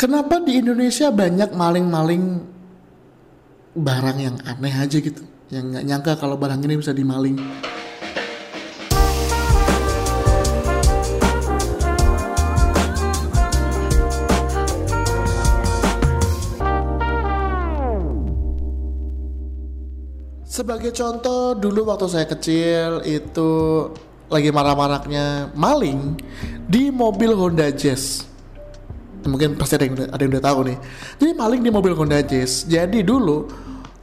kenapa di Indonesia banyak maling-maling barang yang aneh aja gitu yang nggak nyangka kalau barang ini bisa dimaling Sebagai contoh, dulu waktu saya kecil itu lagi marah-marahnya maling di mobil Honda Jazz. Mungkin pasti ada yang, ada yang udah tahu nih. Jadi maling di mobil Honda Jazz. Jadi dulu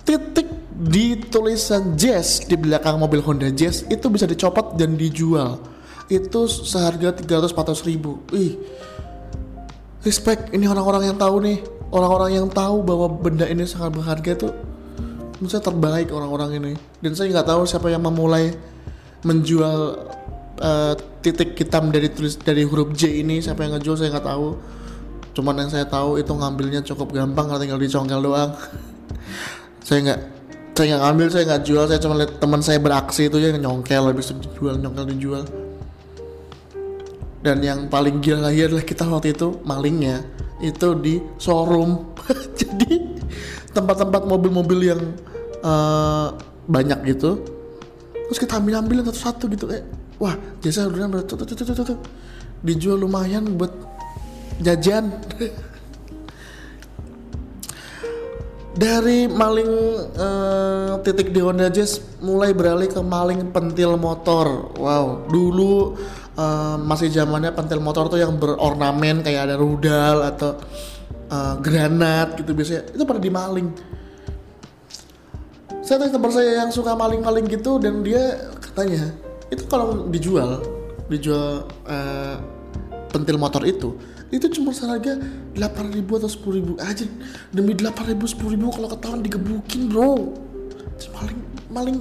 titik di tulisan Jazz di belakang mobil Honda Jazz itu bisa dicopot dan dijual. Itu seharga 300-400 ribu. Ih, respect ini orang-orang yang tahu nih. Orang-orang yang tahu bahwa benda ini sangat berharga itu saya terbaik orang-orang ini dan saya nggak tahu siapa yang memulai menjual uh, titik hitam dari tulis dari huruf J ini siapa yang ngejual saya nggak tahu cuman yang saya tahu itu ngambilnya cukup gampang karena tinggal dicongkel doang. Saya nggak saya nggak ngambil saya nggak jual. Saya cuma lihat teman saya beraksi itu yang nyongkel habis itu dijual nyongkel dijual. Dan yang paling gila lagi adalah kita waktu itu malingnya itu di showroom. Jadi tempat-tempat mobil-mobil yang uh, banyak gitu terus kita ambil ambil satu-satu gitu kayak wah jasa udah tuh. dijual lumayan buat jajan. Dari maling uh, titik di Honda Jazz mulai beralih ke maling pentil motor. Wow dulu uh, masih zamannya pentil motor tuh yang berornamen kayak ada rudal atau uh, granat gitu biasanya. Itu pada dimaling. Saya tanya teman saya yang suka maling-maling gitu dan dia katanya itu kalau dijual dijual uh, pentil motor itu itu cuma seharga 8 ribu atau 10 ribu aja. Demi 8 ribu 10 ribu kalau ketahuan digebukin bro. Maling maling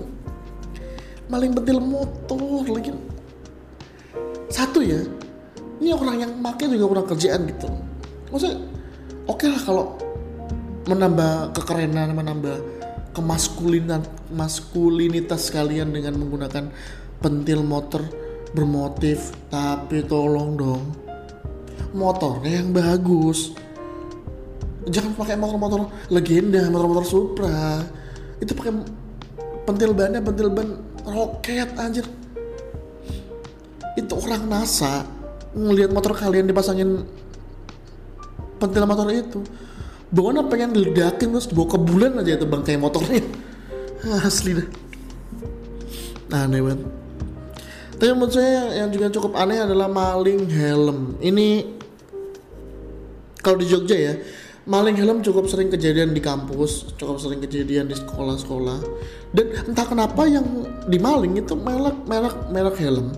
maling pentil motor lagi. Satu ya ini orang yang pakai juga kurang kerjaan gitu. Maksudnya oke okay lah kalau menambah kekerenan menambah kemaskulinan maskulinitas kalian dengan menggunakan pentil motor bermotif tapi tolong dong motornya yang bagus. Jangan pakai motor-motor legenda motor-motor Supra. Itu pakai pentil bannya pentil ban roket anjir. Itu orang NASA ngelihat motor kalian dipasangin pentil motor itu. Bagaimana pengen diledakin terus dibawa ke bulan aja itu bangkai motornya. Asli deh nah, aneh banget tapi menurut saya yang juga cukup aneh adalah maling helm. Ini kalau di Jogja ya maling helm cukup sering kejadian di kampus cukup sering kejadian di sekolah-sekolah. Dan entah kenapa yang dimaling itu merek merek merek helm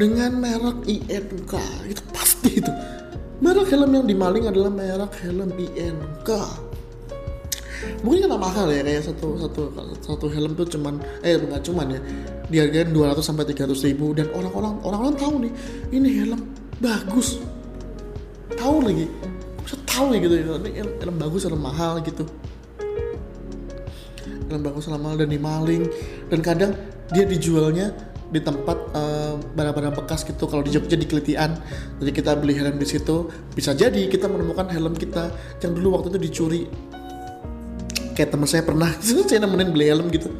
dengan merek INK itu pasti itu. Merek helm yang dimaling adalah merek helm INK mungkin karena mahal ya kayak satu satu satu helm tuh cuman eh bukan cuman ya dihargain 200 sampai 300 ribu. Dan orang-orang orang-orang tahu nih ini helm bagus. Tahu lagi bisa tahu nih gitu ini helm bagus helm mahal gitu. Helm bagus helm mahal dan dimaling. Dan kadang dia dijualnya di tempat uh, barang-barang bekas gitu. Kalau di Jogja di Kelitian. Jadi kita beli helm di situ bisa jadi kita menemukan helm kita. Yang dulu waktu itu dicuri kayak teman saya pernah saya nemenin beli helm gitu.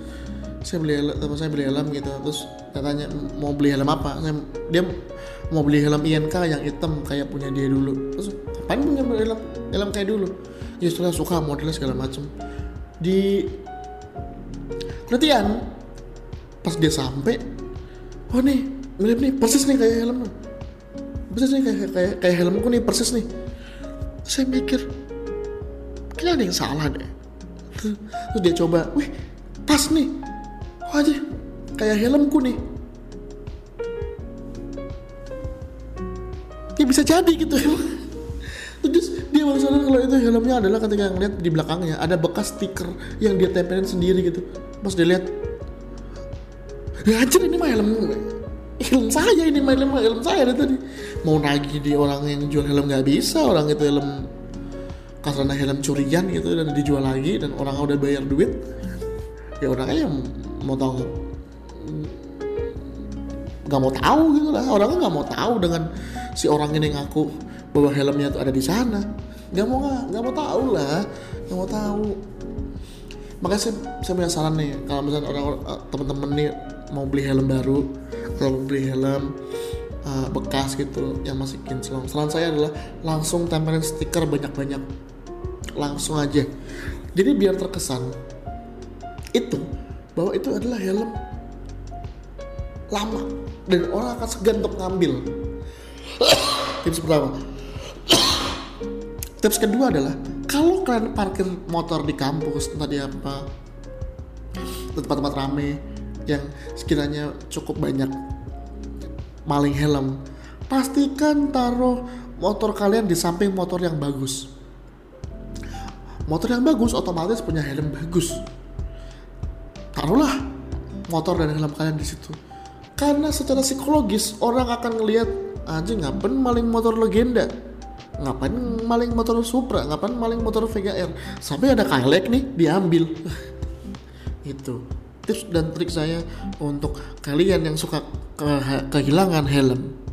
Saya beli helm teman saya beli helm gitu terus katanya mau beli helm apa? Saya dia mau beli helm INK yang hitam kayak punya dia dulu. Terus ngapain punya helm helm kayak dulu? Ya setelah suka modelnya segala macem. Di Kelitian pas dia sampai oh nih mirip nih persis nih kayak helm persis nih kayak kayak kayak helmku nih persis nih. Saya mikir kayaknya ada yang salah deh terus dia coba wih pas nih. Aja? Kayak helmku nih. Ya bisa jadi gitu. Terus dia baru sadar kalau itu helmnya adalah ketika ngeliat di belakangnya ada bekas stiker yang dia tempelin sendiri gitu. Pas dia lihat ya anjir ini mah helm helm saya ini mah helm helm saya dari tadi. Mau nagih di orang yang jual helm nggak bisa orang itu helm karena helm curian gitu dan dijual lagi dan orang udah bayar duit ya orangnya mau tahu. Nggak mau tahu gitu lah. Orangnya nggak mau tahu dengan si orang ini ngaku bahwa helmnya tuh ada di sana. Nggak mau nggak mau tahu lah. Nggak mau tahu. Makanya saya, saya punya saran nih kalau misalnya orang uh, teman-teman nih mau beli helm baru kalau beli helm uh, bekas gitu yang masih kinclong. Saran saya adalah langsung tempelin stiker banyak-banyak. Langsung aja. Jadi biar terkesan itu bahwa itu adalah helm lama. Dan orang akan segan untuk ngambil. Tips pertama. Tips kedua adalah kalau kalian parkir motor di kampus entah di apa tempat-tempat rame yang sekiranya cukup banyak maling helm pastikan taruh motor kalian di samping motor yang bagus. Motor yang bagus otomatis punya helm bagus. Taruhlah motor dan helm kalian di situ. Karena secara psikologis orang akan ngelihat aja ngapain maling motor legenda? Ngapain maling motor Supra? Ngapain maling motor VGR sampai ada Kailek nih diambil. Itu tips dan trik saya untuk kalian yang suka ke kehilangan helm